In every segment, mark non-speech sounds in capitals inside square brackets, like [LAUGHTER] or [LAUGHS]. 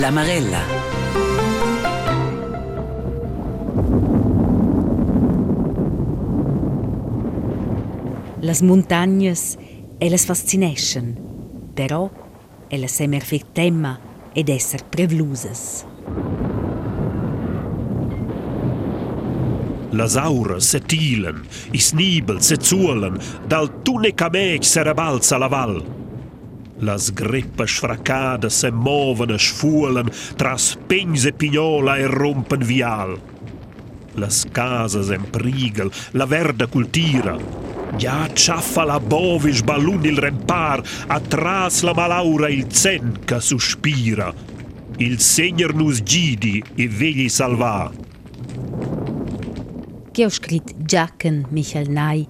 La Marella. Las montagnas, elles fascineschen, però elles semer fir temma ed esser prevlusas. Las auras se tilen, i snibel se zuolen, dal tunicamec se rebalza la val. Las greppas sfracadas se moven e sfuolen, tras pegns e pignola e rompen vial. Las casas en prigel, la verda cultira. Già ciaffa la bovis ballun il rempar, atras la malaura il zen che sospira. Il Segner nus gidi e vegli salvar. che ha scritto Giachen Michael Ney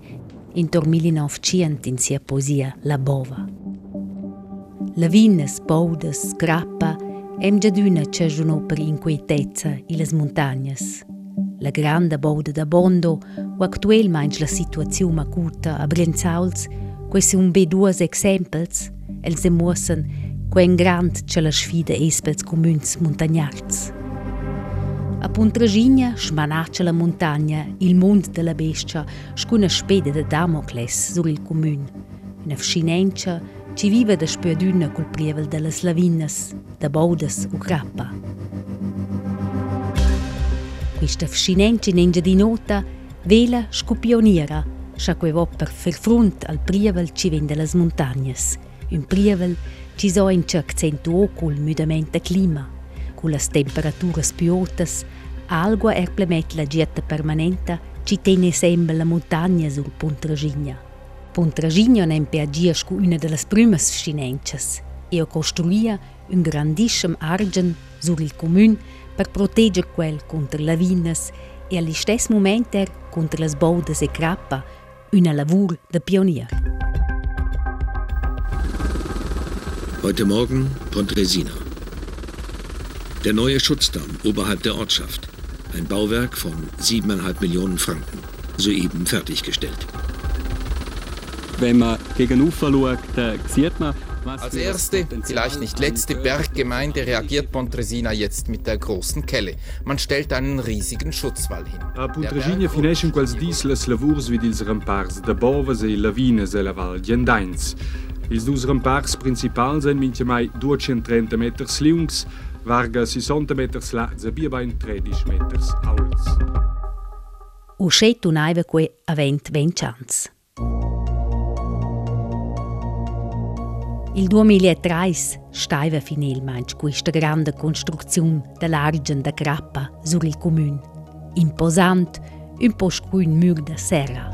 in 1900 in sia poesia La Bova. Lavines, baudes, grappa, em già d'una c'è giuno per inquietezza in le montagne. La grande bauda da Bondo, o actualmente la situazione acuta a Brenzauls, questi un be due exempels, els demuossen quen grand c'è la sfida es pels comüns montagnards. A Puntragigna smanaccia la montagna, il mond della bestia, scuna spede de Damocles sur il comune. Una fscinencia ci vive da sperduna col prievel delle slavinas, da baudes u grappa. Questa fscinencia in engia di nota vela scopioniera, que vo per fer frunt al prievel ci vende las montagnas. Un prievel ci so in accentuo col mudamento clima. con le temperature più alte, algo erplemet la dieta permanente ci tiene sempre la montagna sul Pontragigna. Pontragigna non peagia con una delle prime scinences e costruia un grandissimo argent sul il comune per proteggere quel contro lavines e allo stesso momento contro le baudes e crappa, una lavur de pionier. Heute Morgen Pontresina. Der neue Schutzdamm oberhalb der Ortschaft. Ein Bauwerk von 7,5 Millionen Franken. Soeben fertiggestellt. Wenn man gegenüber schaut, äh, sieht man, was Als erste, vielleicht nicht letzte Berggemeinde reagiert Pontresina jetzt mit der großen Kelle. Man stellt einen riesigen Schutzwall hin. A Berg- finescen quels dis las lavurs vid ils rempars de boves e lavines e la val Gendains. Ils dus rempars principals en mince mai 230 meters lungs, varga 60 meters lats e biebain 13 meters alts. O scet unaiva que avent vencians. Il 2003 staiva finalmente questa grande costruzione dell'argent da grappa sur il comune. Imposant, un po' scruin mur da serra.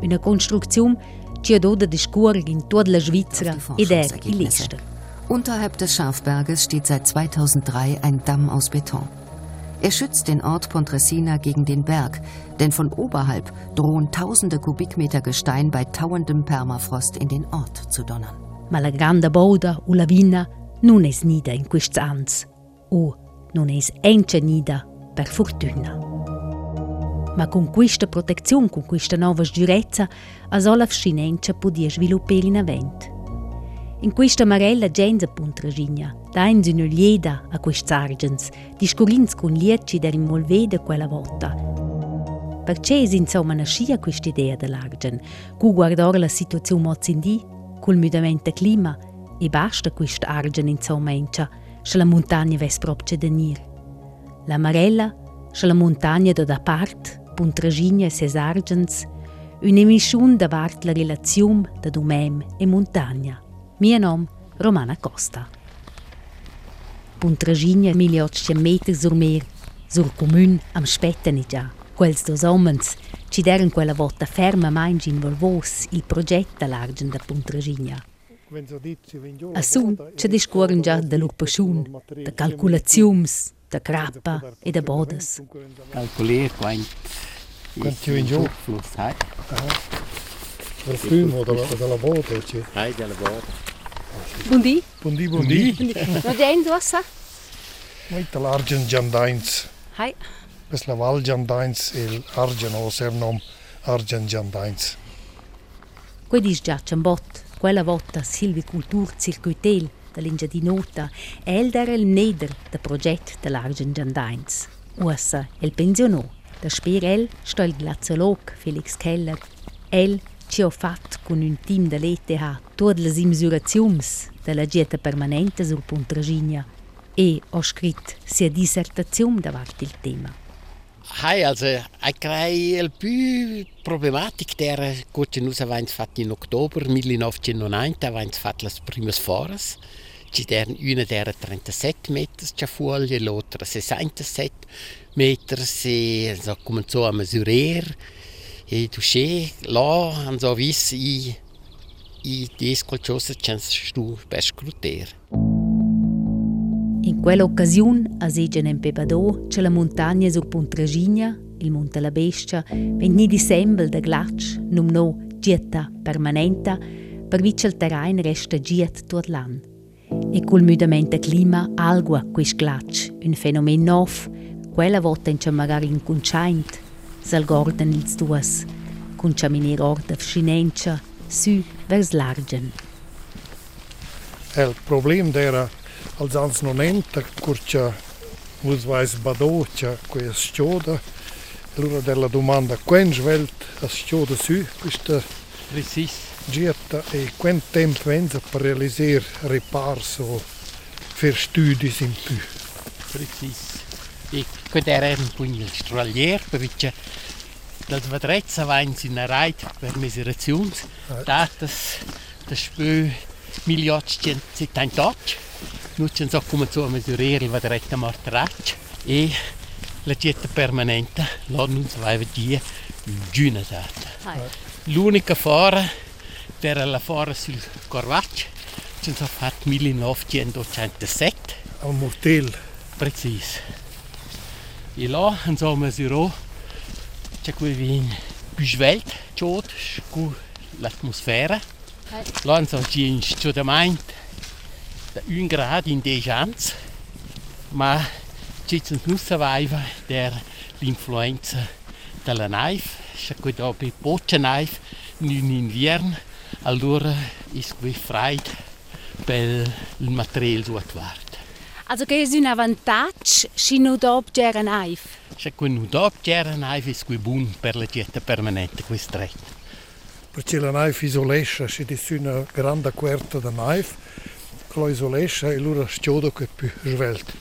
Una costruzione ci ha dato di scorrere in tutta la Svizzera ed è il lista. Unterhalb des Schafberges steht seit 2003 ein Damm aus Beton. Er schützt den Ort Pontresina gegen den Berg, denn von oberhalb drohen tausende Kubikmeter Gestein bei tauendem Permafrost in den Ort zu donnern. Ma la grande bauda o la vina non es nida in questi ans. O non es ence nida per fortuna. Ma con questa protezione, con questa nuova sicurezza, a sola fscinencia podia sviluppare in avent. In questa marella gens a Puntragigna, dains una lieda a questi argens, discorrins con lieci der involvede quella volta. Perché insomma nascia questa idea dell'argen, cu guardare la situazione mozzindì, col mutamento clima, e basta questa argen insomma encia, se la montagna ves proprio da nir. La marella, se la montagna da da part, Puntragigna e ses argens, un'emissione da vart la relazione da domem e montagna. Mio nome Romana Costa. Puntragigna 1800 meter sur mer, sur comune am Spettenigia. Quels dos homens ci deran quella volta ferma mainz involvos il progetto all'argent da Puntragigna. A su ci discorren già da lur pasciun, da calculaziums, da grappa e da bodas. calculiert quant Quant ci vien giù? fluss hai Del fiume o della, della boda, cioè. hai della borda Buondì? Buondì, buondì. No gens ossa? Meita l'argent Giandains. Hai. Pes la val Giandains e l'argent o sernom argent Giandains. Quei dis già ciambot, quella volta silvicultur circuitel, dell'Ingia di Nota, el era il neder progetto dell'Argent Giandains. Ussa el pensionò. Da sper el sto il glaziolog Felix Keller. El ci ha fatto con un team dell'ETH tutte le misurazioni della dieta permanente sul Puntraginia e ha scritto sia dissertazione davanti il tema. Hai, ich crei più problematic der gut nus avains fat in Oktober 1990 avains fat las primas foras. Ci deren una der 37 meters c'ha foglie, l'altra 67 meters e so cominciò a misurer e tu sche là han so vis i i des qualcosa chance stu per scruter. In quell'occasione a Segen in Pebadò c'è la montagna sul Puntraginia, il Monte la Bestia, vegni di sembel da glatsch, num no gietta permanenta, per vi il terreno resta giet tutto l'anno. E col mudamento clima algua quis glatsch, un fenomeno nuovo, quella volta in magari inconscient, sal gorden ils duas, con ciaminir orda vscinencia, su vers l'argen. Il problema era als ans nonenta curcia usvais badocia quia stioda allora della domanda quen svelt a stioda su questa Precis. gietta e quen temp venza per realisar ripars o fer studis in più Precis. E questo era un il stralier, perché das vedrezza va in una reit per misurazioni, datas da spö 1878, nu ci so come so a misurare il vedrezza mortraccia e la dieta permanente, là non si va a vedere giuna data. L'unica fora era la fora sul Corvaccio, ci sono fatto 1987. al mortel Precis. E là hanno misurato c'è qui vin più svelto, con l'atmosfera. Là hanno ci studiamente da un grado in 10 anni, ma ci sono non sapeva der l'influenza della neve, c'è qui dopo poca neve in inverno, allora è qui freddo per il materiale suattuato. Also che è un vantaggio se non dopo c'era naif. C'è qui non dopo c'era neve, è qui buono per la dieta permanente, qui stretto. perché la naive isolescia si dice una grande quarta da naive che la isolescia e allora stioda che è più svelta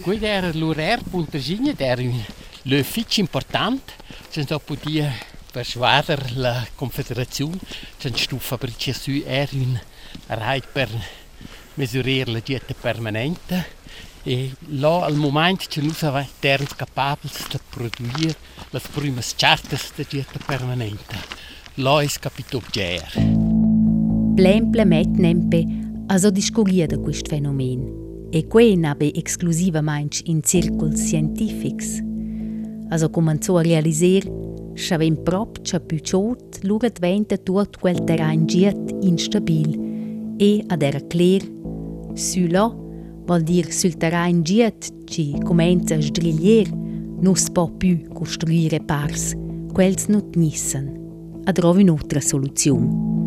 Questo era l'oraire Puntaginia, era un l'ufficio importante, c'è dopo di persuadere la Confederazione, c'è stufa perché su era un ride per misurare la dieta permanente e là al momento c'è noi siamo capabili di produrre le prime chartes di dieta permanente. Là è capito già. Plemple metnempe a so discuria da quest fenomen. E que nabe exclusivamente in circoli scientifics. A so cominciò a realisar Schaven prop c'ha più ciot, lura diventa tot quel terrain giet instabil e ad era clear su là vuol dir sul terrain giet ci comincia a sdriglier non si può più costruire pars quels non nissen a trovi soluzione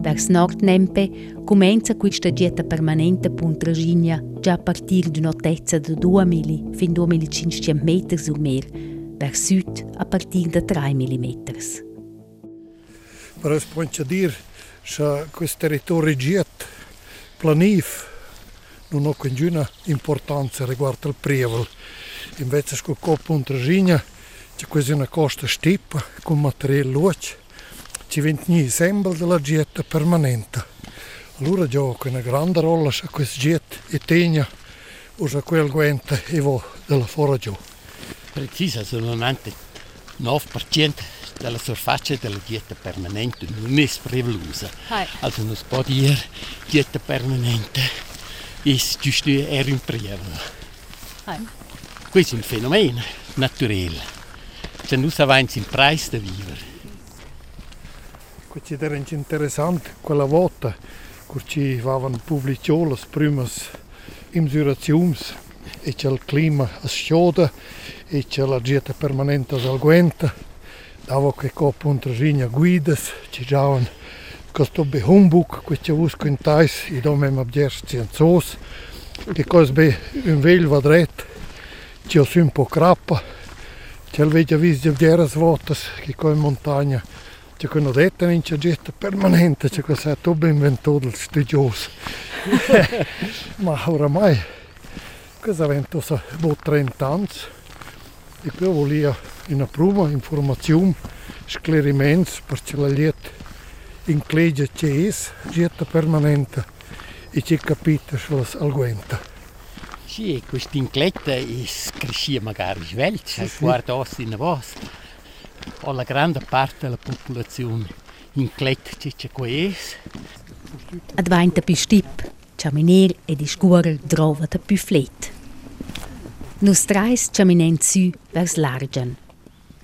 Vers nord Nempe comincia questa dieta permanente puntraginia già a partire di un'altezza di 2000 fin 2500 metri sul mer, vers sud a partire da 3 mm. si anche dire che questo territorio giet planif non ha nessuna importanza riguardo al prevel invece con coppa un tragina c'è quasi una costa stippa con materiale luce ci venti sembra della dieta permanente allora gioca una grande rolla su questo dieta e tegna usa quel guente e va della fora giù Precisa, solamente 9% della surface della dieta permanente non è prevelusa. Also non si può dire dieta permanente è giusto era un prevel. Questo è un fenomeno naturale. Se non si avanza in prezzo da vivere. Ci era interessante quella volta che ci avevano pubblicato le prime misurazioni e c'è il clima a scioda e c'è la dieta permanente al guenta. Davo che coppa un trasina guidas, ci davano questo be humbug, questo usco in tais, i dome ma bgers cienzos, che cos be un vel vadret, ci ho su un po' crappa, ci al vedia vis di bgeras votas, che coi in montagna, ci con detta in c'è gesta permanente, ci cosa tu ben inventato il studios. [LAUGHS] ma oramai, cosa vento sa bo 30 anni, e qui volia una prima informazione, scleriments per ce la liet in cleggia c'è es, getta permanente e c'è capita sulla alguenta. Sì, questa incletta crescia magari svelta, sì, sì. guarda in vostra. O la grande parte della popolazione incletta c'è questo. Advainta più stip, caminer e di scuorer trovata più flet. Nus trais caminen su vers l'argen.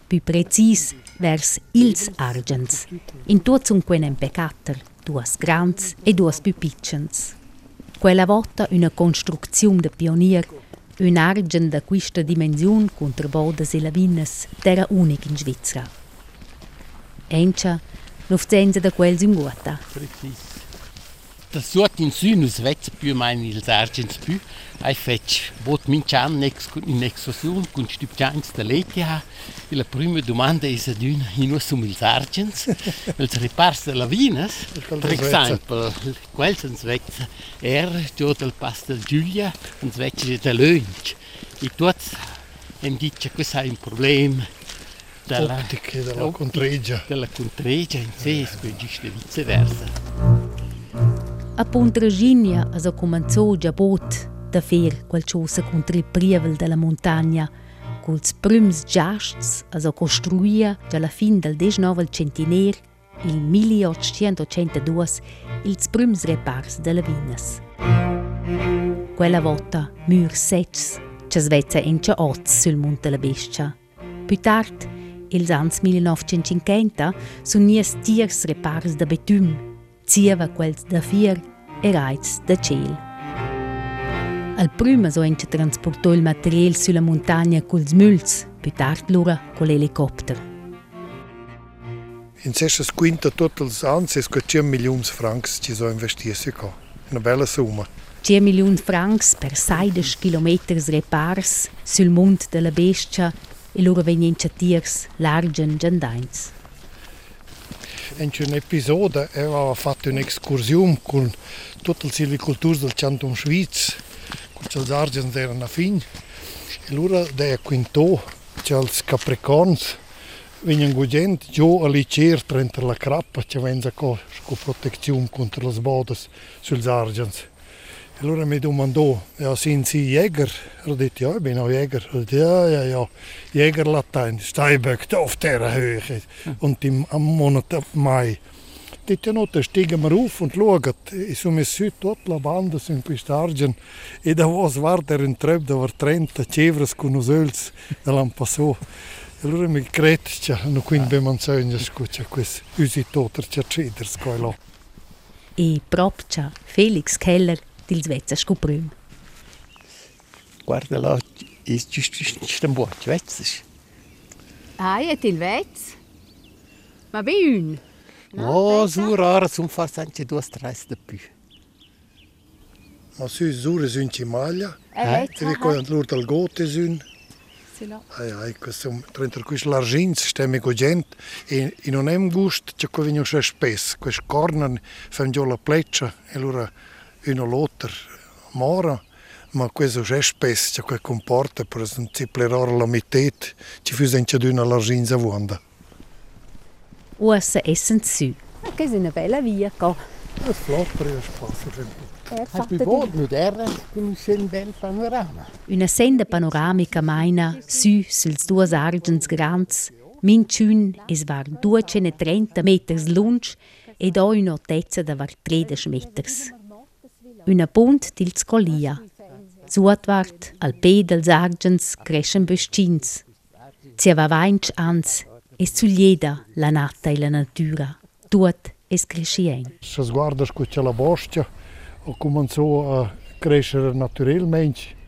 Più precis vers ils argens. In tuoz un quenen peccater, duas grands e duas più piccens. Quella volta una construzione de pionier, un argen da questa dimensione contro bodes e lavines, era unic in Svizzera. Encia, nufzenza da quels in guata. Precis. Das sucht in Sünus wetz più mein ils argens più, ai fetch bot mincian in exosion con stupchans da letia e la prima domanda è aduna in us um ils argens els repars de la vinas per esempio quel sens wetz er pas del Giulia uns wetz de lunch e tot em dice che sai un problema della Optiche, della contregia. Della contregia in sé e viceversa A Pontraginia also cominciò già bot da fer qualcosa contro il prievel della montagna, culs prüms giasts also costruia già alla fin del 19 centenario, il 1882, ils prüms repars della vinas. Quella volta mur sets, ci svezza in c'è sul monte la bestia. Più tard, ils ans 1950, sun nies tiers repars da betum, zieva quels da fier e raiz da ciel. Al prima so ence transportò il material sulla montagna culs müls, più tard lura col helicopter. In sestas quinta totals ans es 10 milions francs ci so investiersi co. Una bella summa. 10 milioni francs per 16 km repars sul mont della bestia e loro venien tiers largen gendains. In un episodio aveva fatto un'escursione con tutte le silvicolture del Canton Schweiz, con gli argenti erano a fin. E loro da quinto, i capricorni, vengono godenti già alle certre entro la crappa, che vengono con protezione contro le bodes sugli argenti. E allora mi domandò, ja, sind Sie Jäger? Er hat gesagt, ja, ich bin auch Jäger. Er hat ja, ja, ja, Jägerlatein, Steinböck, auf dieser Höhe. Und im am Monat Mai. Dort noch, da steigen wir auf und schauen. Ich so mir süd dort la banda sind pistargen. E da was war der in Trepp, da war Trenta, Cevras con os öls, da l'han passò. E allora mi credo, no quindi ben man sogna, scusa, questo usi toter, c'è ceders, qua là. E propcia Felix Keller dils vezza scoprüm. Guarda là, è giusto un po' vezza. Ah, è il vezz? Ma un? No, so rara zum fast anche due stress da più. Ma su zure sun ci maglia, Eh, e vi con lur dal gote sun. Ai ai, questo trenta quis l'argins stemme co gent e in non hem gust che co vigno se spes, quis cornan fam giò la pleccia e lura una lotter mora ma questo è spesso che comporta per ciplerare la metà ci fu senza una l'arginza vuonda Ussa essen. Ma che è una bella via qua. è flottere è spazio. Una senda panoramica maina su suls duas argens grands, minchun es var 230 meters lunch ed ho un'altezza da var 13 meters. Una punt dils collia. Suotwart al pe dels argens crescen böstins. Zieva vainch ans es zuglieda la natta e la natura. Tuot es crescien. se sguarda scuccia la bostia o cominciò a crescere naturalmente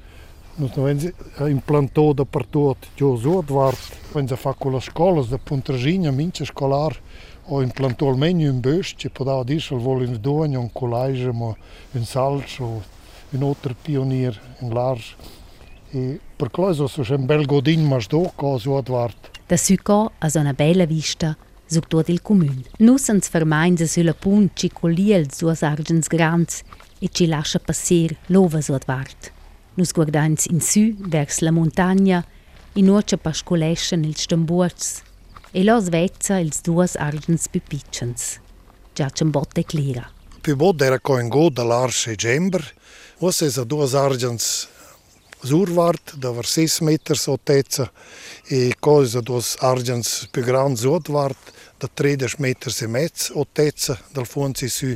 non avendo implantò dappertutto giù su Edward wenn sie fa con le scuole da Pontragina mince scolar ho implantato almeno un bosco, poi da adesso vuole un dono, un collage, un salcio, un altro pionier, un large. E per questo è un bel godin, ma sto cosa a guardare. Da Succo ha una bella vista, sucht dort il Comune. Nussens vermeinde sulla punci coliel suas argens grans e ci lascia passare l'ova suat vart. Nus guardans in sü vers la montagna, in orcia pascolescen il stambuarts, e lo svezza ils duos argens c'è un botte clera. Più botte era con go dall'arce gember, os es a duos argens survart, da var 6 meter altezza, e cosa duos argens più grand sudvart, da 13 meter e mezzo altezza, dal fonzi su.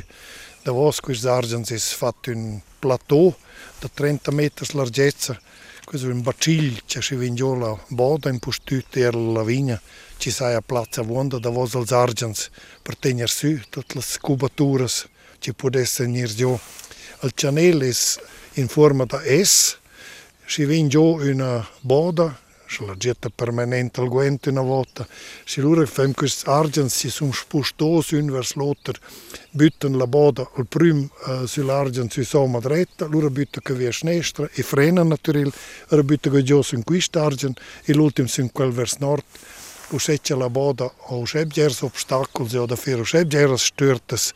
Da vos quis argens es fatto un plateau. Da 30 meter larghezza, questo è un bacil che si vinge la boda in postut era la vigna, ci saja plaza vuonda da vos als argens per tenir su tot las cubaturas ci podesse nir giù. Al Chanel es in forma da S, si vin giù una boda, si la getta permanente al guente una volta, si lura fem quist argens si sum spostos un vers l'otter, butten la boda al prim uh, sull'argens si somma dretta, lura butta che via sinistra e frena naturil, ora butta che giù su in quist argen e l'ultim su in quel vers nord, Useccia la boda o usebgers obstacoli o da fer usebgers störtes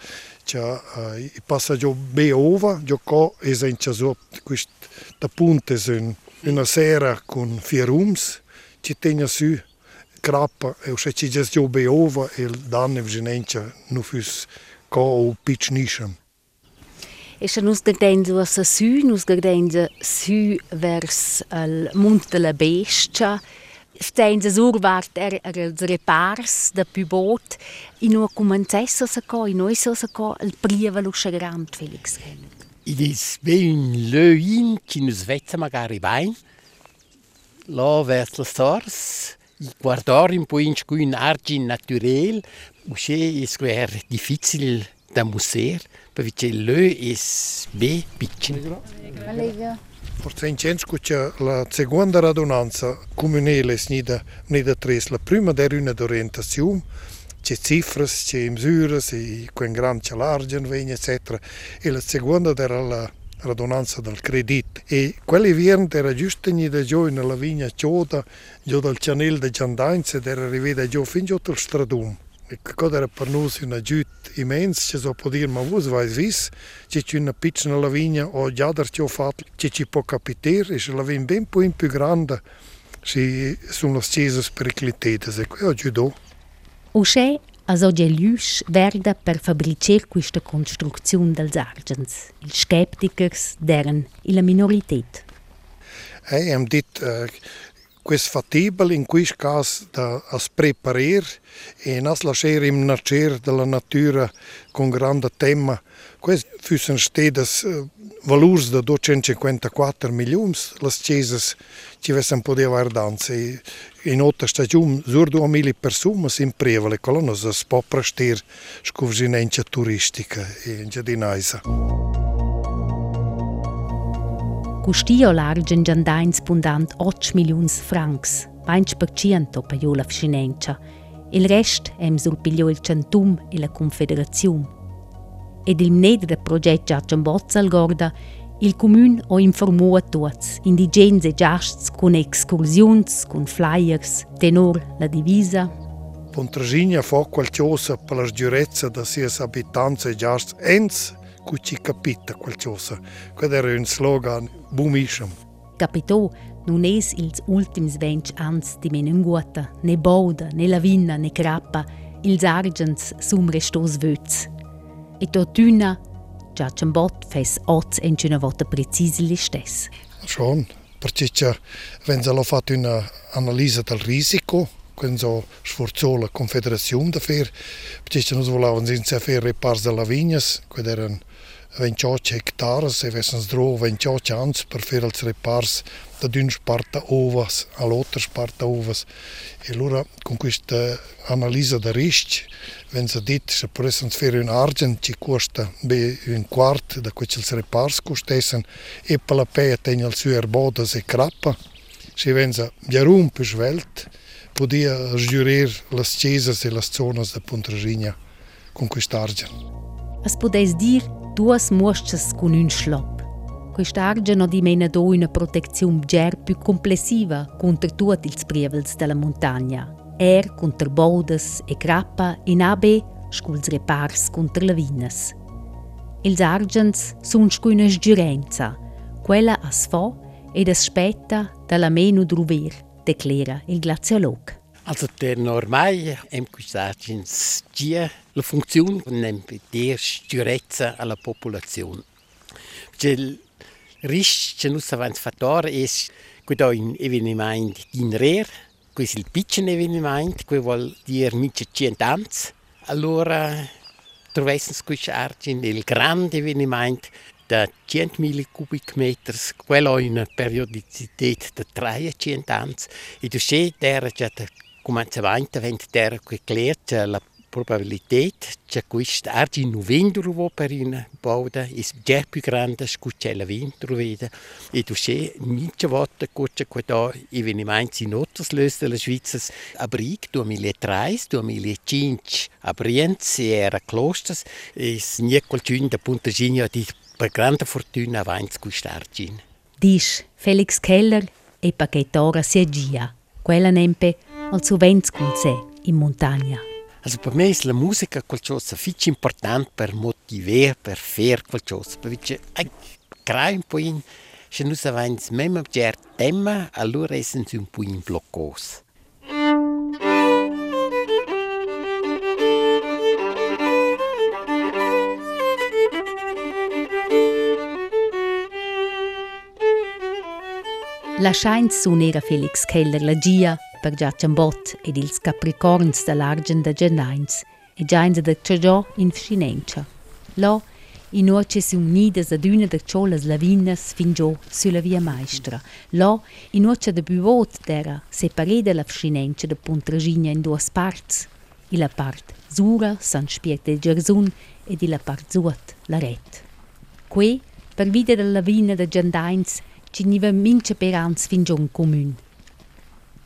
Cioè, uh, i passa giù be ova, giù co esentia so quist da punte sun una sera con vier rooms, ci tegna su crappa e useccia già giù be ova e danne vginencia nu fus co o pitch nischem. E se nus gardens a su, nus gardens su vers de la Bestia, Steins survart er, er els repars da più bot in una comencessa sa co in noi sa co il prieva lo grand Felix Id is ben löin ci nus vezza magari bain la vers la stars. I guardar un po in scu in argin naturel usce is quer difficil da muser perché lö is be piccin. Forse in Censco c'è la seconda radunanza comunale nida tres. La prima era una d'orientazione, c'è cifre, c'è misure, c'è quel gran c'è l'argent, eccetera. E la seconda era la radunanza del credito. E quelli vierni era giusto nida giù nella vigna cioda, giù dal canale di Giandainz, ed era arrivata giù fin giù al stradum. E cosa era per noi un aiuto immenso, ci so può dire, ma voi vai vis, c'è una piccola lavigna o già da ciò fatto, che ci può capitare, e se la vin ben più più grande, si sono le chiese periclitate, e qui aiutò. Usce a so gelius verda per fabricer questa construzione dels argens. Il skeptikers deren illa minoritet. E hem dit uh, quest fatibile in quis cas da as preparer e nas lascer im nacer de la natura con grande tema quest fussen stedes eh, valurs de 254 milions las ceses ci vessen podia vardanze in otta stagiun sur 2 mili persumas in prevale colonas as popra stir scuvginencia turistica e in giardinaisa. Custio l'argen giandains pundant 8 milions francs, 20% per la fiscinenza. Il rest è sul piglio il centum e la confederazione. Ed il mned del progetto Giacian Bozza al Gorda, il comune ha informato tutti, indigeni e giasts, con excursioni, con flyers, tenor la divisa. Pontrasigna fa qualcosa per la giurezza da sia abitanti e giasts, cu ci capita qualcosa. Questo era un slogan bumischem. Capitò non è ils ultims venti ans di menunguota, ne bauda, ne lavina, ne crappa, ils argens sum restos vöz. E tortuna, già ciambot fes oz en una volta precisi li stess. Schon, perché wenn sie fatto un'analisi del risiko, quando so sforzò la confederazione dafür, perché noi volevamo senza fare repars della vignas, quello erano 28 hectares e avessero dro 28 anni per fare els repars da d'una parte ovas all'altra parte ovas. E allora con questa analisi di rischio, wenn sie dit, se potessero fare un argent ci costa be un quarto da quei els repars costessen e per la pea tenga il suo erbodas e crappa, se wenn sie ja rum per svelt, podia sgiurir las chiesas e las zonas de Pontresina con quest'argent. Es podes dir duas mostras con un schlop. Quest'argent no dimena do una protezione ger più complessiva contro tutti ils prievels della montagna. Er contro baudes e crappa in AB sculs repars contro lavinas. Els argents sun scuina sgiurenza, quella as fa ed as spetta dalla meno druver, declara il glaziolog. Also der normal em quistagins dia la funzione nem der sturezza alla popolazione. Gel risch che nus avans fattor es quando in eveniment in rer, questo il piccolo eveniment, que vuol dir mince cent'anz, allora trovessens quist argin il grande eveniment da 100.000 kubikmeters, quello in una periodicità di 300 anni, e tu sai, der già cominciamento vent der geklärt la probabilität che quist argi novembro vo per in bauda is già più grande scucella vintro vede e tu sei mince volte cuccia quada evenimenti in ottos löst della Schweiz a Brig 2003 2005 a Brienz era Klosters is nie qualcun da Punta Gigna di per grande fortuna avanti quest'argin. Dish Felix Keller e pacchettora Sergia, quella nempe al Suvenzkunze in montagna. Also per me la musica qualcosa fitch important per motiver, per fer qualcosa, perché ai crai un po' in se nus avans mem ger tema, allora essen un po' in bloccos. La scheins sun era Felix Keller la gia per Giacciambot ed ils capricorns dell'argent de Genains e giainza de Ciagiò in Scinencia. Là, in noce si unidas ad una de ciolas lavinas fin giò sulla via maestra. Là, in noce de buvot d'era separada la Scinencia de Puntragina in duas parts. I la part sura San Spiet del Gersun ed i la part suot la ret. Qui, per vide della lavina de Gendains, ci niva mince perans fin giò un comun.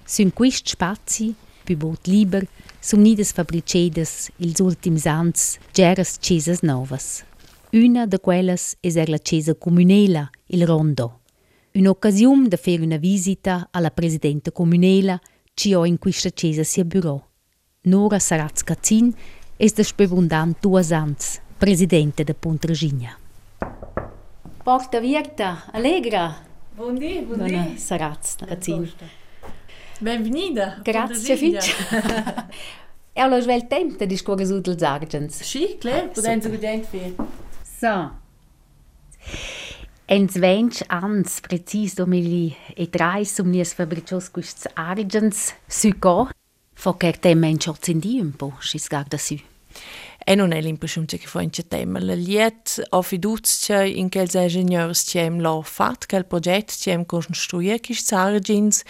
Sun quist spazi, più bot liber, sun nidas fabricedas ils ultims ans geras cesas novas. Una de quelles es er la cesa comunela, il Rondo. Un'occasione de fer una visita alla presidente comunela, ci ho in questa cesa sia bureau. Nora Saraz Cazzin es de spevundant duas ans, presidente de Pontregina. Porta Virta, allegra! Buondì, buondì. Dona Saraz Cazzin. Benvenida. Grazie fitch. E allo svel tempo di scuola su dels argens. Sì, claro, poden so gudent fer. So. Ens vench ans, precis 2003, sum nies fabricios quists argens su co. Fo ker te mench otzendi un po', schis garda su. E non è l'impressione che fa in tema. La liet ho fiducia in che els ingegneurs ci l'ho fatto, che il progetto ci hem costruito questi argins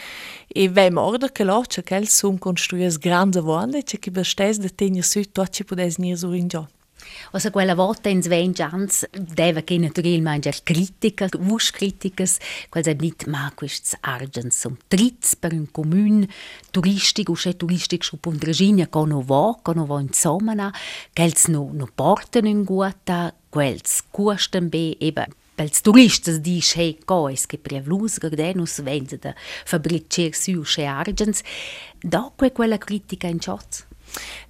e vem order che l'ho, che els sum costruiti grandi volte, che che bestes de tenir su tot ci podes nir sur in giò. Also quella volta ins vench ans, deva che naturalmente critica, vus criticas, quels è nit ma quists argens sum tritz per un commun turistic, usce turistic su Pontregina, co no va, co no va in Somana, quels no, no porten in guata, quels cuosten be, eben, pels turistas dice hey cois che prevlus gardenus venza da fabricer su usce argens, dopo quella critica in ciotz.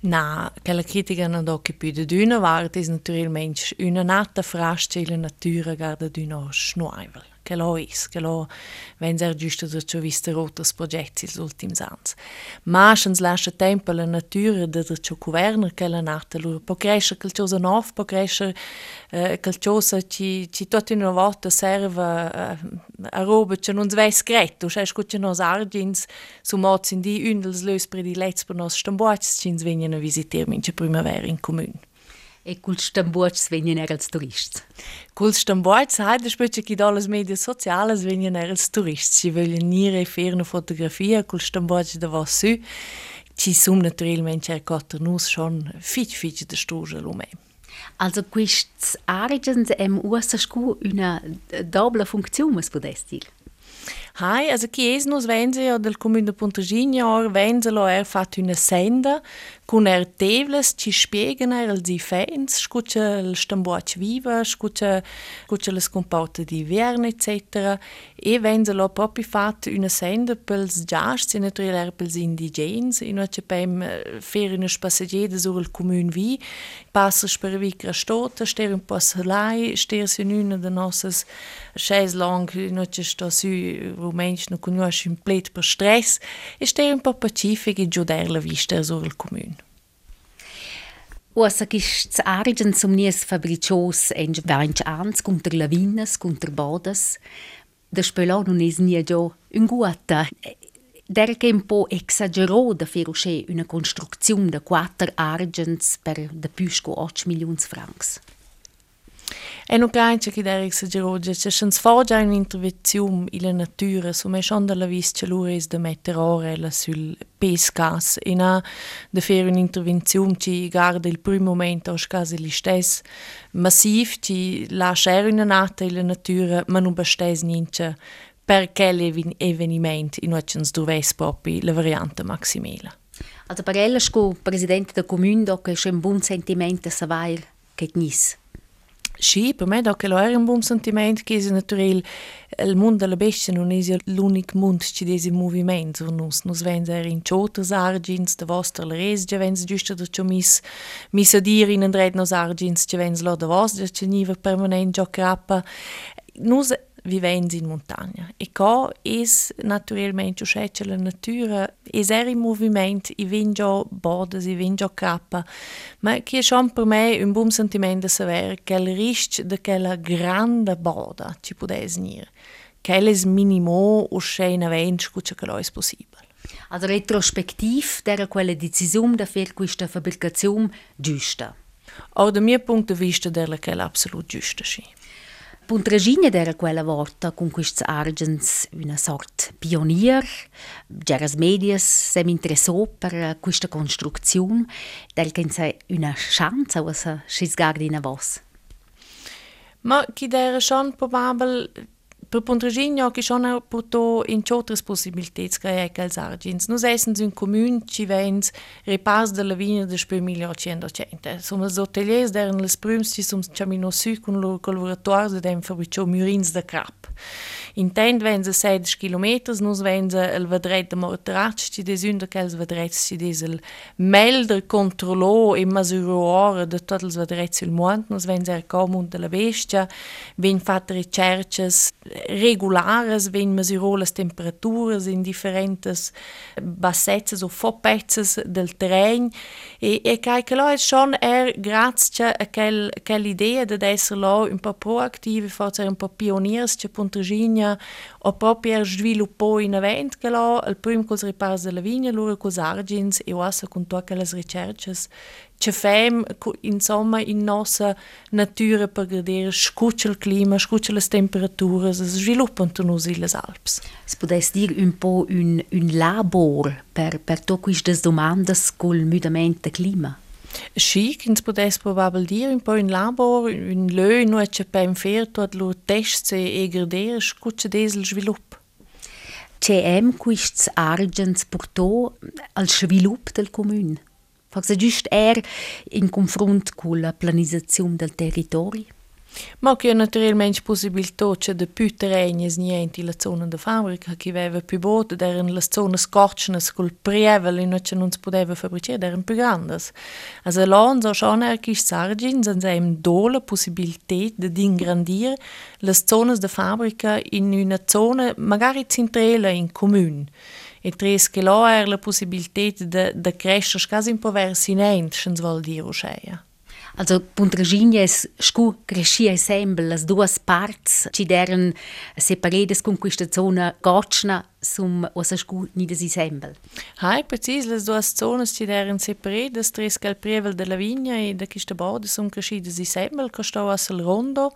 Na, quella critica non do che più di d'una vart is naturalmente una nata frasce la natura garda d'una schnuivel. Che lo is, che lo wenn er giusto da ciò viste rotas progetti els ultims ans. Ma schens lascia tempo la natura da ciò governa che la nata loro po cresce quel cosa nov, po cresce eh, quel cosa ci ci tot una volta serve eh, a roba che non sves gretto, cioè scuccia nos argins su moz in di undels lös predilets per nos stambots cins vengono a visiter mince primavera in comune. E cul stambuots venien er als turist. Col stambots hai da specie che dalle medie sociales vengono als turist. Si vogliono nire fer una fotografia col stambots da va su. Ci sum naturalmente er cotter nus schon fitch fitch de stoja lume. Also quists argens em ussa scu una dobla funzione, es podest dir. Hai, also chi es nus vense del comune de Pontegigna or vense lo er fat una senda con er tevles ci spiegano els fans, scuccia il stambuac viva, scuccia, scuccia le scomporte di verne, etc. E vense lo proprio fat una senda pels giasts e naturalmente pels indigens, in cui pem fer una spassagieda sur il comune vi, passa per vicra stota, ster un po' salai, ster si una de nossas chais long, in cui sto su rumensch no conosce un plet per stress, e ster un po' pacific e la vista sur il comune. Usa gist arigen zum nies fabricios en vainch ans contra lavinas, contra bodas. Da spelo non es nie jo un guata. Der che un po exagerò da fer usce una construzione de quattro argens per de più 8 milions francs. E non cancia che der exagerò, c'è schon sfoggia un'intervenzione in la natura, so me schon dalla vista l'ora es de mettere orella sul pescas e na de fare un'intervenzione ci guarda il primo momento aus casi li stes massiv ci lascia una nata in la natura ma non bastes niente per quell'avvenimento in cui ci dovesse proprio la variante maximale. Also per ella sco presidente da comune do che c'è un buon sentimento a savoir che nis. Sì, per me che lo è un buon sentimento che è naturale il mondo della bestia non è l'unico mondo che è in movimento wenn er in chotas argins de vostra la resgia wenn se giusto da cho mis mis a dir in andred nos argins che wenn lo da vostra che niva permanent gio crappa nus vivents in montagna. E co es naturalmente uscece la natura, es er in movimento, i vingio bodas, i vingio cappa, ma che è schon per me un buon sentimento di sapere che il rischio di quella grande boda ci può essere, che è minimo uscire in avvenire che lo è possibile. Also retrospectiv der quella decisione da fare questa fabbricazione giusta. Or da mio punto di vista della che è absolut giusta sì. Puntraginia era quella volta con questi argens una sorta pionier. Geras medias sem interessò per questa costruzione, del che c'è una chance a se scisgardi in vos. Ma chi era schon probabile per Pontragigno che sono portato in altre possibilità che als argins. Nus essen un comune ci vens repars de la vina de spö 1800. Som els hoteliers deren les prüms ci som chamino su con lor collaborators de dem fabricio murins de crap. Intent wenn se 16 km, nus wenn se el vedret de mortratsch ci des un de quels vedrets ci des el e ora de tot els vedrets sul mont, nus wenn se er comund de la bestia, regulares, temperaturas in differentes. Bassezzes o fopezzes del terreny e, e cai che schon er grazie a quel, quell'idea de essere lo un po' proattivi, forse un po' pioniers, c'è Pontragigna o proprio sviluppò in avanti che lo, il primo con ripars della vigna, loro con argins e ora con tutte le ricerche che fem insomma in nostra natura per gradere scuccia il clima, scuccia le temperature, si sviluppano noi le Alps. Si potesse dire un po' un, un labor per, per tutte queste domande col mutamento del clima? Sì, che si potesse probabilmente dire un po' in labor, un lö, c'è per un ferto, ad loro test e gradere, scuccia desel sviluppo. C'è questi argents portò al sviluppo del comune? Forse giusto er in confronto con la pianizzazione del territorio? Ma che naturalmente possibilità c'è de più terreni e niente la zona de fabbrica che aveva più botte erano le zone scorcene col prievele in cui non si poteva fabbricare erano più grandi also l'onzo schon er chi sargin sind sie im dole possibilità di ingrandire le zone de fabbrica in una zona magari centrale in comune e tres che lo er la possibilità di de crescere quasi in poversi in end schens vol dire usceia Also Puntraginia es scu crescia sempre las duas parts ci deren separadas con questa zona gotschna sum osa scu nidas sempre. Hai precis las duas zonas ci deren separadas tres cal prevel de la vigna e da questa borda sum crescidas sempre che sto as el rondo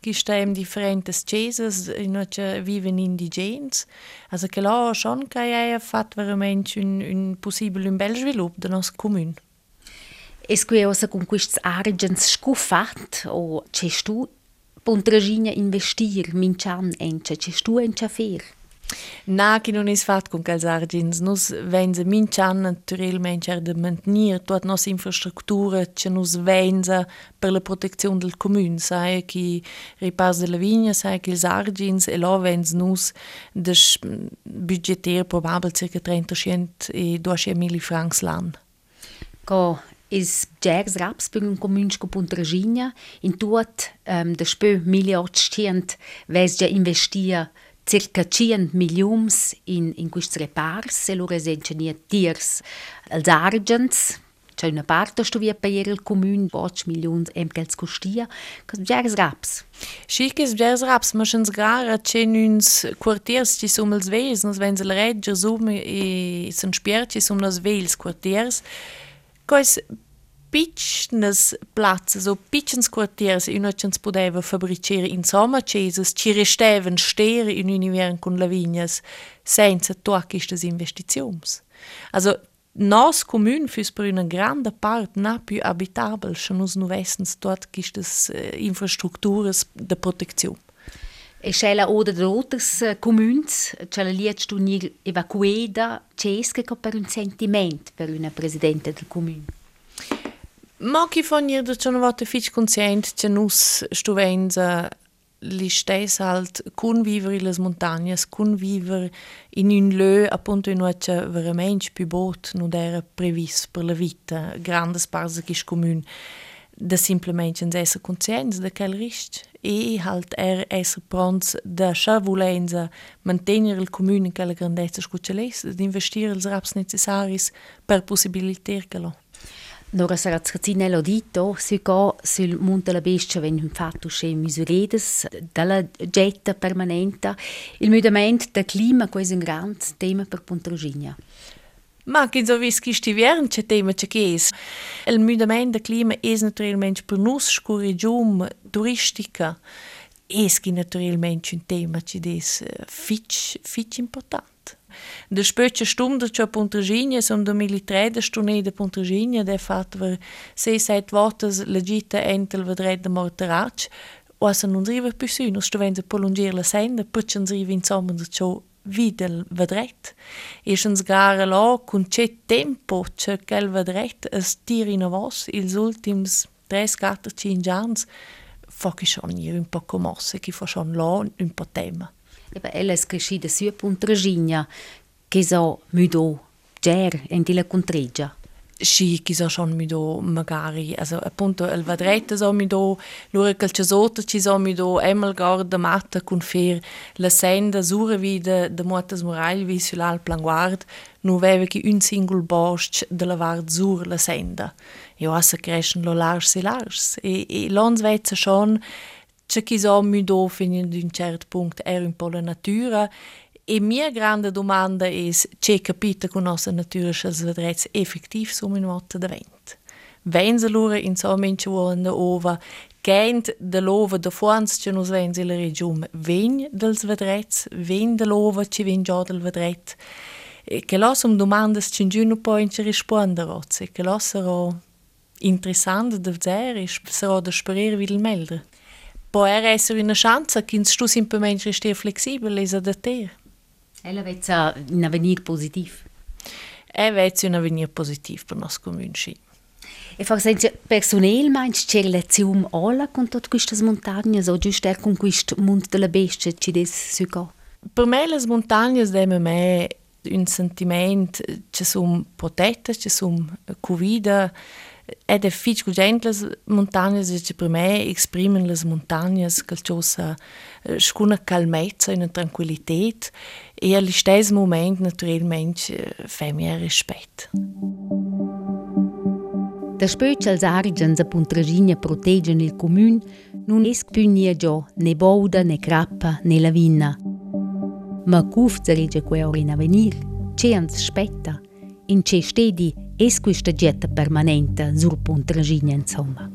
che em differentes chesas in cui viven indigens. Also che là schon che ha fatto veramente un, un possibile un bel sviluppo del nostro comune. Es curiosa con questi argens scuffat o c'è tu Pontragina investir mincian ence, c'è tu ence fer? Na, che non è fatto con quels argins. Nus venza mincian naturalmente er de mantenir tuot nos infrastruttura che nus venza per la protezione del comune. Sai che ripars de la vigna, sai che els argins e lo venz nus de budgeter probabel circa 30 e 200 mil francs l'an. Co is Jags Raps per un comune con Puntragina in tuot um, de spö miliard stient ves ja investia circa 100 milions in, in questi repars e loro essenziano tiers als argents c'è una parte sto via per il comune 8 milioni em che els costia che giers raps? Schickes giers raps. Ma schens gara c'è nuns quartiers ci som els vels nos wenn se regger sum e son spier ci som nos vels quartiers. Cois piccnas plazzas o piccins quartiers in uns podeva fabricare insomma ceses ci restevan stere in univern con la vignas senza tuachistas investizions. Also nos commun füs per una grande part na più abitabel, schon us nu wessens dort gistas uh, infrastrukturas de protezione. E scella oder de outras uh, communs, c'è la liet tu ni evacueda, cesca per un sentiment per una presidente del comune. Ma chi fa nier da schon vate fich conscient che nus stuvenza li stes halt convivere les montagnas, convivere in un lö appunto in uce veramente più bot non era previs per la vita, grandes parts che comune da semplicemente essere conscienti da quel risc e halt er essere pronti da scha volenza mantenere il comune in quella grandezza scuccelessa, di investire els raps necessaris per possibilitar che lo. Nora sarà Zrazinello dito, si go sul Monte la Bestia wenn fatto sche misuredes dalla getta permanente. Il mudamento del clima è un grande tema per Pontrogigna. Ma che so vis che stiviern c'è tema c'è che è. Il mudamento del clima è naturalmente per noi scurigium turistica. È naturalmente un tema che è fitch, fitch importante. De spötje stunde c'è Pontragigna, som 2003 de stunde de Pontragigna, de fat ver sei seit votes la gita entel vedret de morterac, o se non riva più su, non sto venze prolungir la senda, poi ci riva insomma de ciò videl vedret. E ci gara là, con c'è tempo c'è quel vedret, es tiri in vos, ils ultims 3, 4, 5 anni, fa che schon hier un po' commosse, che fa schon là un po' tema. eben ellas crescida sia punta regina, che so müdo ger, in la contreggia. Sì, che so schon mudo, magari, also appunto il vadretta so mudo, l'ora calcia sotto ci so mudo, emel guarda matta con fer, la senda sura vide de muotas moral vi sull'al planguard, nu veve che un singol bosch de la vard sur la senda. Io assa crescen lo lars e lars, e, e lons vezza schon, c'è chi so müdo fino ad un certo punto era un po' la natura e mia grande domanda è c'è capita con nostra natura che vedrete effettiv som in volta da vent. Wenn se lura in so menche wollen ova, gent de lova de fuans che nos ven la regione, ven dels vedrets, ven de lova che ven già del vedret. E che los um domandas che giuno poi in rispondere, e che los sarà interessant da vedere, sarà da sperare wie il melder. Può essere una chance che tu semplicemente resti flessibile e adattare. Ella vede un avvenir positivo. E vede un avvenir positivo per nostro comune, sì. E forse personale meinst c'è relazione alla con tutte queste montagne o giusto con questo mondo della bestia ci des sugo? Per me le montagne danno me un sentimento che sono protette, che sono cuvide, è difficile gente le montagne che per me esprimono le montagne qualcosa una calmezza e una tranquillità e allo stesso momento naturalmente fa mi rispetto. Da spöch als argens a Puntragina proteggen il comune non es più nia già ne bouda, ne crappa, ne lavina. Ma cuf zaregge que ora in avenir, ce ans spetta, in ce stedi es questa getta permanente sur Puntragina insomma.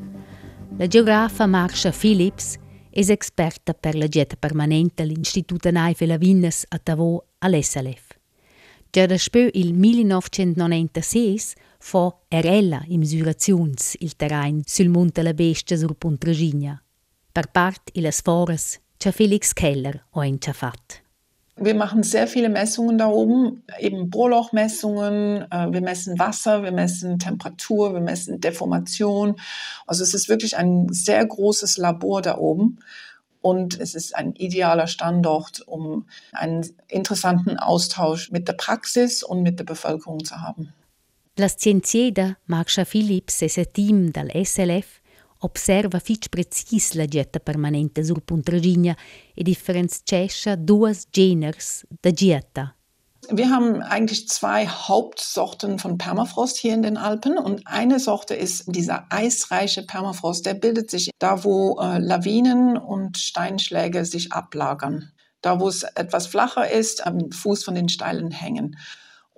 La geografa Marsha Phillips es experta per la getta permanente all'Istituto Naife Lavinas a Tavò all'SLF. Già da spö il 1996 fa erella in misurazions il terrain sul Monte la Bestia sur Puntragina. Per part i las foras Felix Keller o in c'ha. Wir machen sehr viele Messungen da oben, eben Bohrlochmessungen. Äh, wir messen Wasser, wir messen Temperatur, wir messen Deformation. Also es ist wirklich ein sehr großes Labor da oben. Und es ist ein idealer Standort, um einen interessanten Austausch mit der Praxis und mit der Bevölkerung zu haben. La scienziera Marsha Phillips e se team dal SLF observa fitch precis la getta permanente sul Puntragigna e differenzescha duas geners da getta. Wir haben eigentlich zwei Hauptsorten von Permafrost hier in den Alpen und eine Sorte ist dieser eisreiche Permafrost. Der bildet sich da, wo äh, Lawinen und Steinschläge sich ablagern. Da, wo es etwas flacher ist, am Fuß von den steilen Hängen.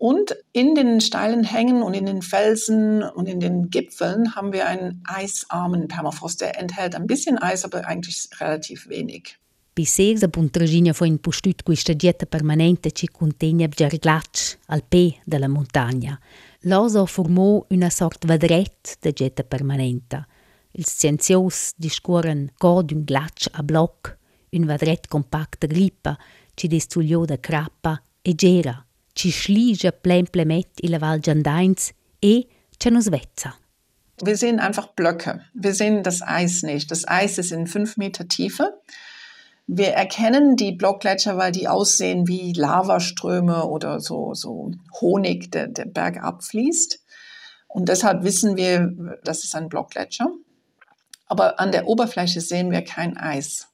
Und in den steilen Hängen und in den Felsen und in den Gipfeln haben wir einen eisarmen Permafrost. Der enthält ein bisschen Eis, aber eigentlich relativ wenig. Bisher la puntragina fu impostut questa dieta permanente ci contegna già glatsch al pe della montagna. L'oso formò una sorta vadret de dieta permanente. Il scienzios discuoren co d'un glatsch a bloc, un vadret compacta grippa, ci destugliò da crappa e gera ci schliege plemplemet in Val Giandains e ci nos. Wir sehen einfach Blöcke. Wir sehen das Eis nicht. Das Eis ist in fünf Meter Tiefe. Wir erkennen die Blockgletscher, weil die aussehen wie Lavaströme oder so, so Honig, der, der bergab fließt. Und deshalb wissen wir, das ist ein Blockgletscher. Aber an der Oberfläche sehen wir kein Eis.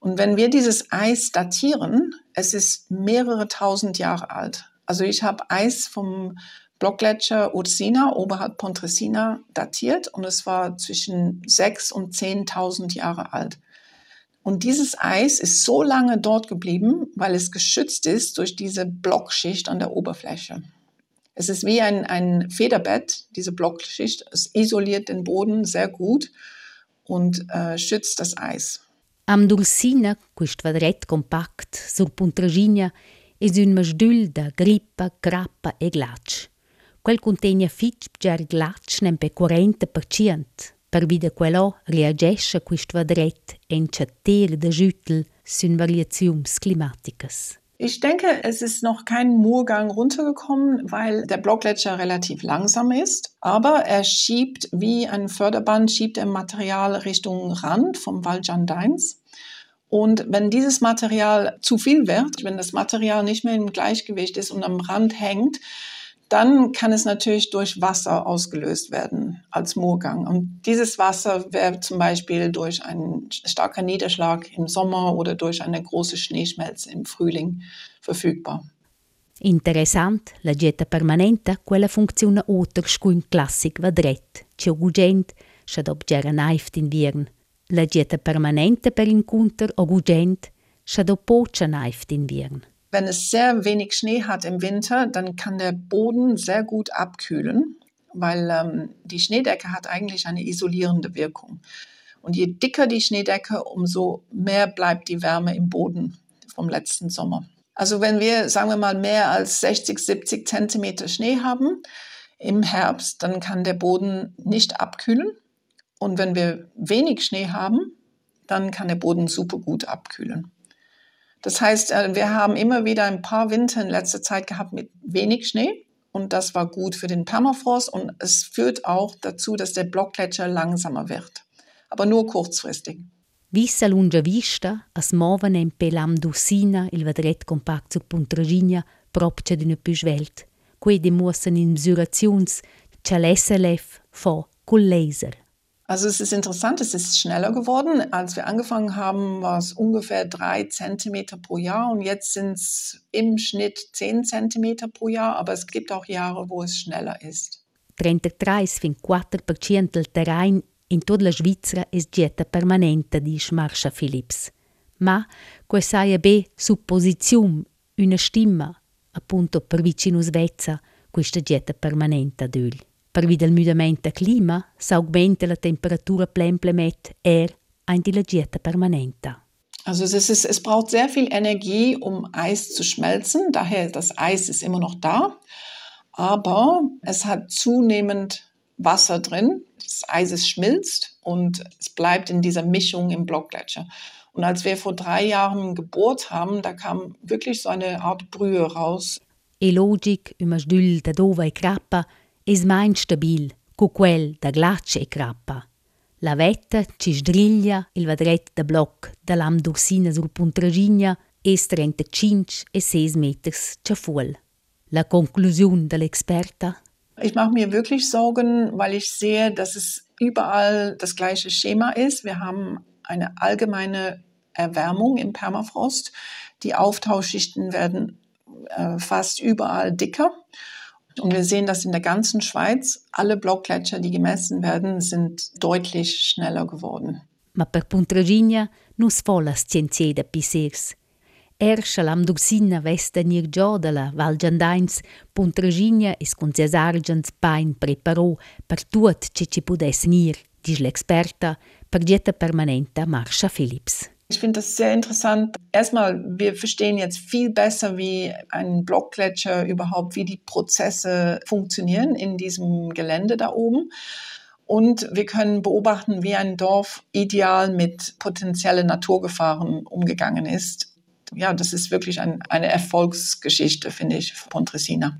Und wenn wir dieses Eis datieren, es ist mehrere tausend Jahre alt. Also ich habe Eis vom Blockgletscher Ursina oberhalb Pontresina datiert und es war zwischen 6.000 und 10.000 Jahre alt. Und dieses Eis ist so lange dort geblieben, weil es geschützt ist durch diese Blockschicht an der Oberfläche. Es ist wie ein, ein Federbett, diese Blockschicht. Es isoliert den Boden sehr gut und äh, schützt das Eis. Am Dursina, questo quadret compact sur Puntragina, es un masdül da grippa, grappa e glatsch. Quel contegna fitch ger glatsch nem pe 40%. Per vida quello reagesce quist vadret en chatter de Jüttel sün Variations klimaticas. Ich denke, es ist noch kein Murgang runtergekommen, weil der Blockgletscher relativ langsam ist. Aber er schiebt wie ein Förderband, schiebt er Material Richtung Rand vom Val. Und wenn dieses Material zu viel wird, wenn das Material nicht mehr im Gleichgewicht ist und am Rand hängt, dann kann es natürlich durch Wasser ausgelöst werden als Moorgang. Und dieses Wasser wäre zum Beispiel durch einen starken Niederschlag im Sommer oder durch eine große Schneeschmelze im Frühling verfügbar. Interessant, la getta permanente, quella funziona oter scuin classic vadret, c'è ugugent, schad ob gera naift in viern. La dieta permanente per incontr o gugent, schado pocha naift in Viren. Wenn es sehr wenig Schnee hat im Winter, dann kann der Boden sehr gut abkühlen, weil ähm, die Schneedecke hat eigentlich eine isolierende Wirkung. Und je dicker die Schneedecke, umso mehr bleibt die Wärme im Boden vom letzten Sommer. Also wenn wir, sagen wir mal, mehr als 60, 70 Zentimeter Schnee haben im Herbst, dann kann der Boden nicht abkühlen und wenn wir wenig Schnee haben, dann kann der Boden super gut abkühlen. Das heißt, äh, wir haben immer wieder ein paar Winter in letzter Zeit gehabt mit wenig Schnee und das war gut für den Permafrost und es führt auch dazu, dass der Blockgletscher langsamer wird, aber nur kurzfristig. Vissa lunga vista, as moven en pelam d'Ussina il vedret compact sur Puntragina propcia d'una püsvelt, quei demuossen in misuraziuns c'è l'SLF fo col laser. Also es ist interessant, es ist schneller geworden. Als wir angefangen haben, war es ungefähr drei Zentimeter pro Jahr und jetzt sind es im Schnitt zehn Zentimeter pro Jahr, aber es gibt auch Jahre, wo es schneller ist. 33-4% del terrain in tutta la Svizzera è dieta permanente, dice Marsha Phillips. Ma questa è be supposizione, una stimma, appunto per vicino Svezia, questa dieta permanente d'öl. Per via del mutamento clima s'augmenta la temperatura plemplemet er ein die Dieta permanente. Also es, ist, es braucht sehr viel Energie, um Eis zu schmelzen. Daher das Eis ist immer noch da, aber es hat zunehmend Wasser drin. Das Eis schmilzt und es bleibt in dieser Mischung im Blockgletscher. Und als wir vor drei Jahren gebohrt haben, da kam wirklich so eine Art Brühe raus. E logic, uma sdül da dova e crappa, es mein stabil, co quel da glacce e crappa. La vetta ci sdriglia il vadret da bloc da lam d'ursina sul puntragigna es 35 e 6 meters c'è fuol. La Konklusion der Experta? Ich mache mir wirklich Sorgen, weil ich sehe, dass es überall das gleiche Schema ist. Wir haben eine allgemeine Erwärmung im Permafrost. Die Auftauschschichten werden äh, fast überall dicker. Und wir sehen das in der ganzen Schweiz. Alle Blockgletscher, die gemessen werden, sind deutlich schneller geworden. Ma per Puntragigna nus volas scienzieda pisers. Erscha l'amdursina vesta nir giodala, Val Giandains, Puntragigna es con ses argens pain preparò per tuot ce ci pudes nir, dice l'experta, per getta permanenta Marsha Philips. Ich finde das sehr interessant. Erstmal, wir verstehen jetzt viel besser, wie ein Blockgletscher überhaupt, wie die Prozesse funktionieren in diesem Gelände da oben. Und wir können beobachten, wie ein Dorf ideal mit potenziellen Naturgefahren umgegangen ist. Ja, das ist wirklich ein, eine Erfolgsgeschichte, finde ich, von Pontresina.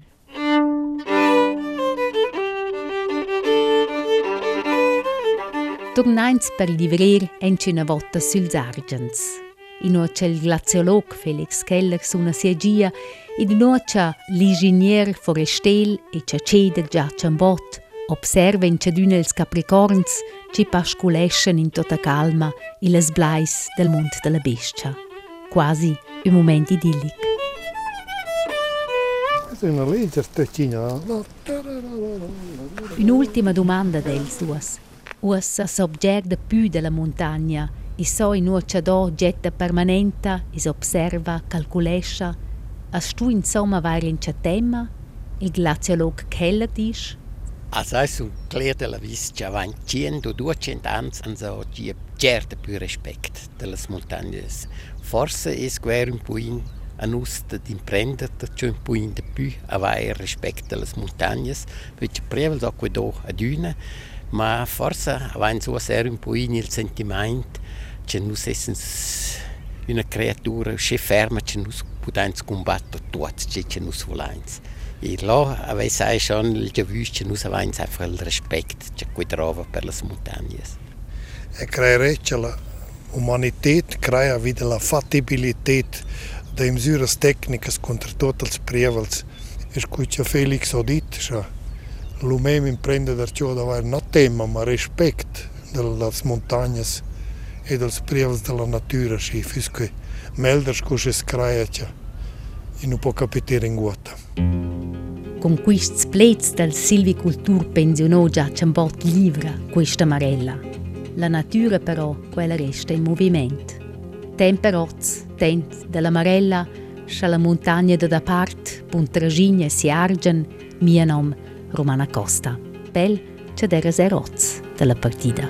Tornains per livrer encina volta suls argens. In ocia il glaziolog Felix Keller suna siegia, in ocia l'ingegner forestel e ciaceda già ciambot, observa in ciaduna ils capricorns, ci pasculeschen in tota calma i les blais del mont della bestia. Quasi un moment idillic. Un'ultima domanda del suas. Ussa s'obgerda più della montagna e so in uccia do getta permanenta e observa, calculescia. As tu insomma vai in tema? Il glaziolog Keller dice? Also es clear della vis già van 100 200 anni anso ci certa più rispetto delle montagne. Forse è guer un po' in a nus di imprendere c'è un po' in più avere rispetto delle montagne, perché prima da qui do a dune ma forse avanti so ser un po' il sentimento che noi siamo una creatura che ferma che noi possiamo combattere tutti che noi vogliamo e là aveva schon il gewiss che noi abbiamo einfach il rispetto che qui trova per le montagne e creare l'umanità crea wieder la fattibilità de misures tecnicas contra totes els prievals. És que Felix ha dit, l'umem imprendedor ciò da avere non tema ma rispetto delle montagne e dei prievals della natura, si fisque melder che si crea e non può capire in guata. Con questi plets del silvicultur pensionò già ciambot livra questa marella. La natura però, quella resta in movimento. Temperoz, tent della marella, scia la montagna da parte, puntragigna si argen, mia nom Romana Costa. Pel c'è d'era della partita.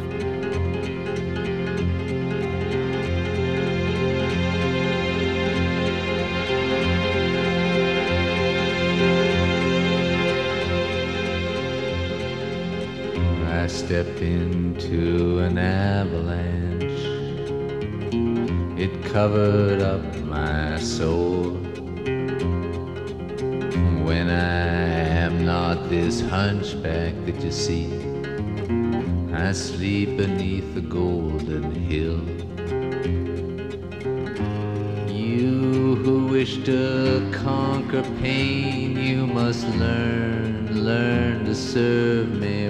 I stepped into an avalanche. It covered up my soul. This hunchback that you see, I sleep beneath the golden hill. You who wish to conquer pain, you must learn, learn to serve me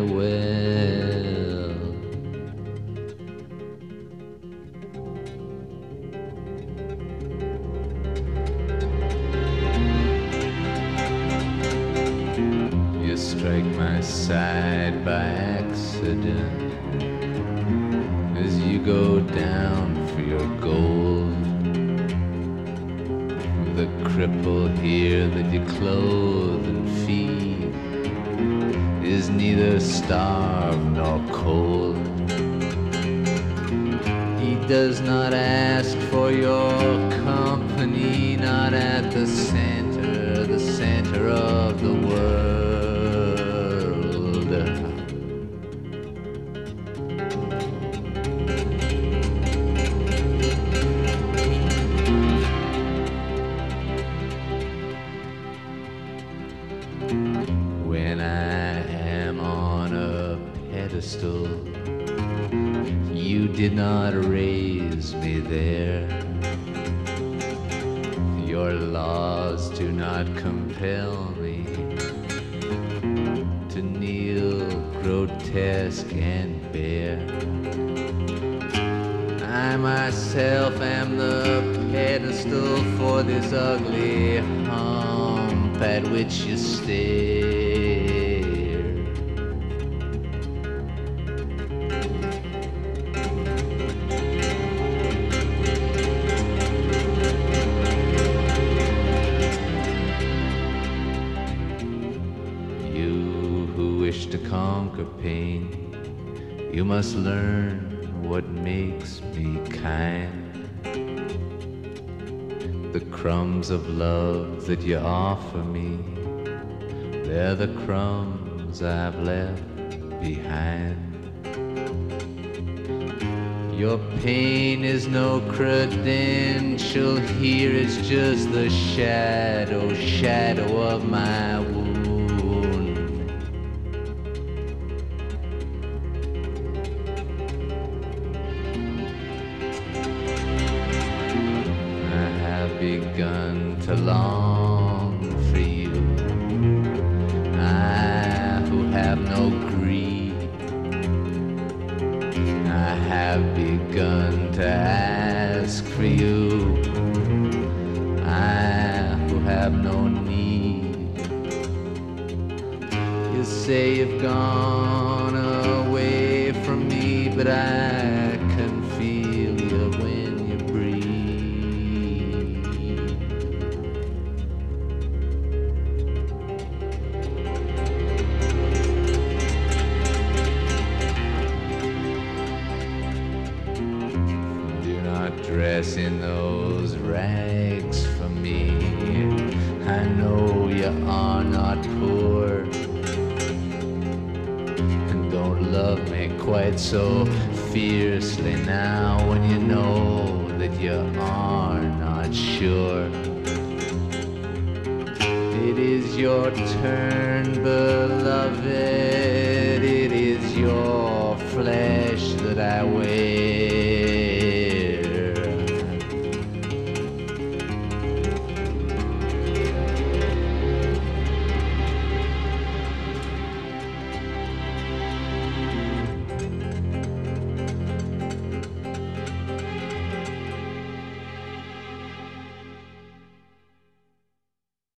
when I am on a pedestal. You did not raise me there. Your laws do not compel me. which you stare. You who wish to conquer pain, you must learn. crumbs of love that you offer me. They're the crumbs I have left behind. Your pain is no credential here, it's just the shadow, shadow of my gone.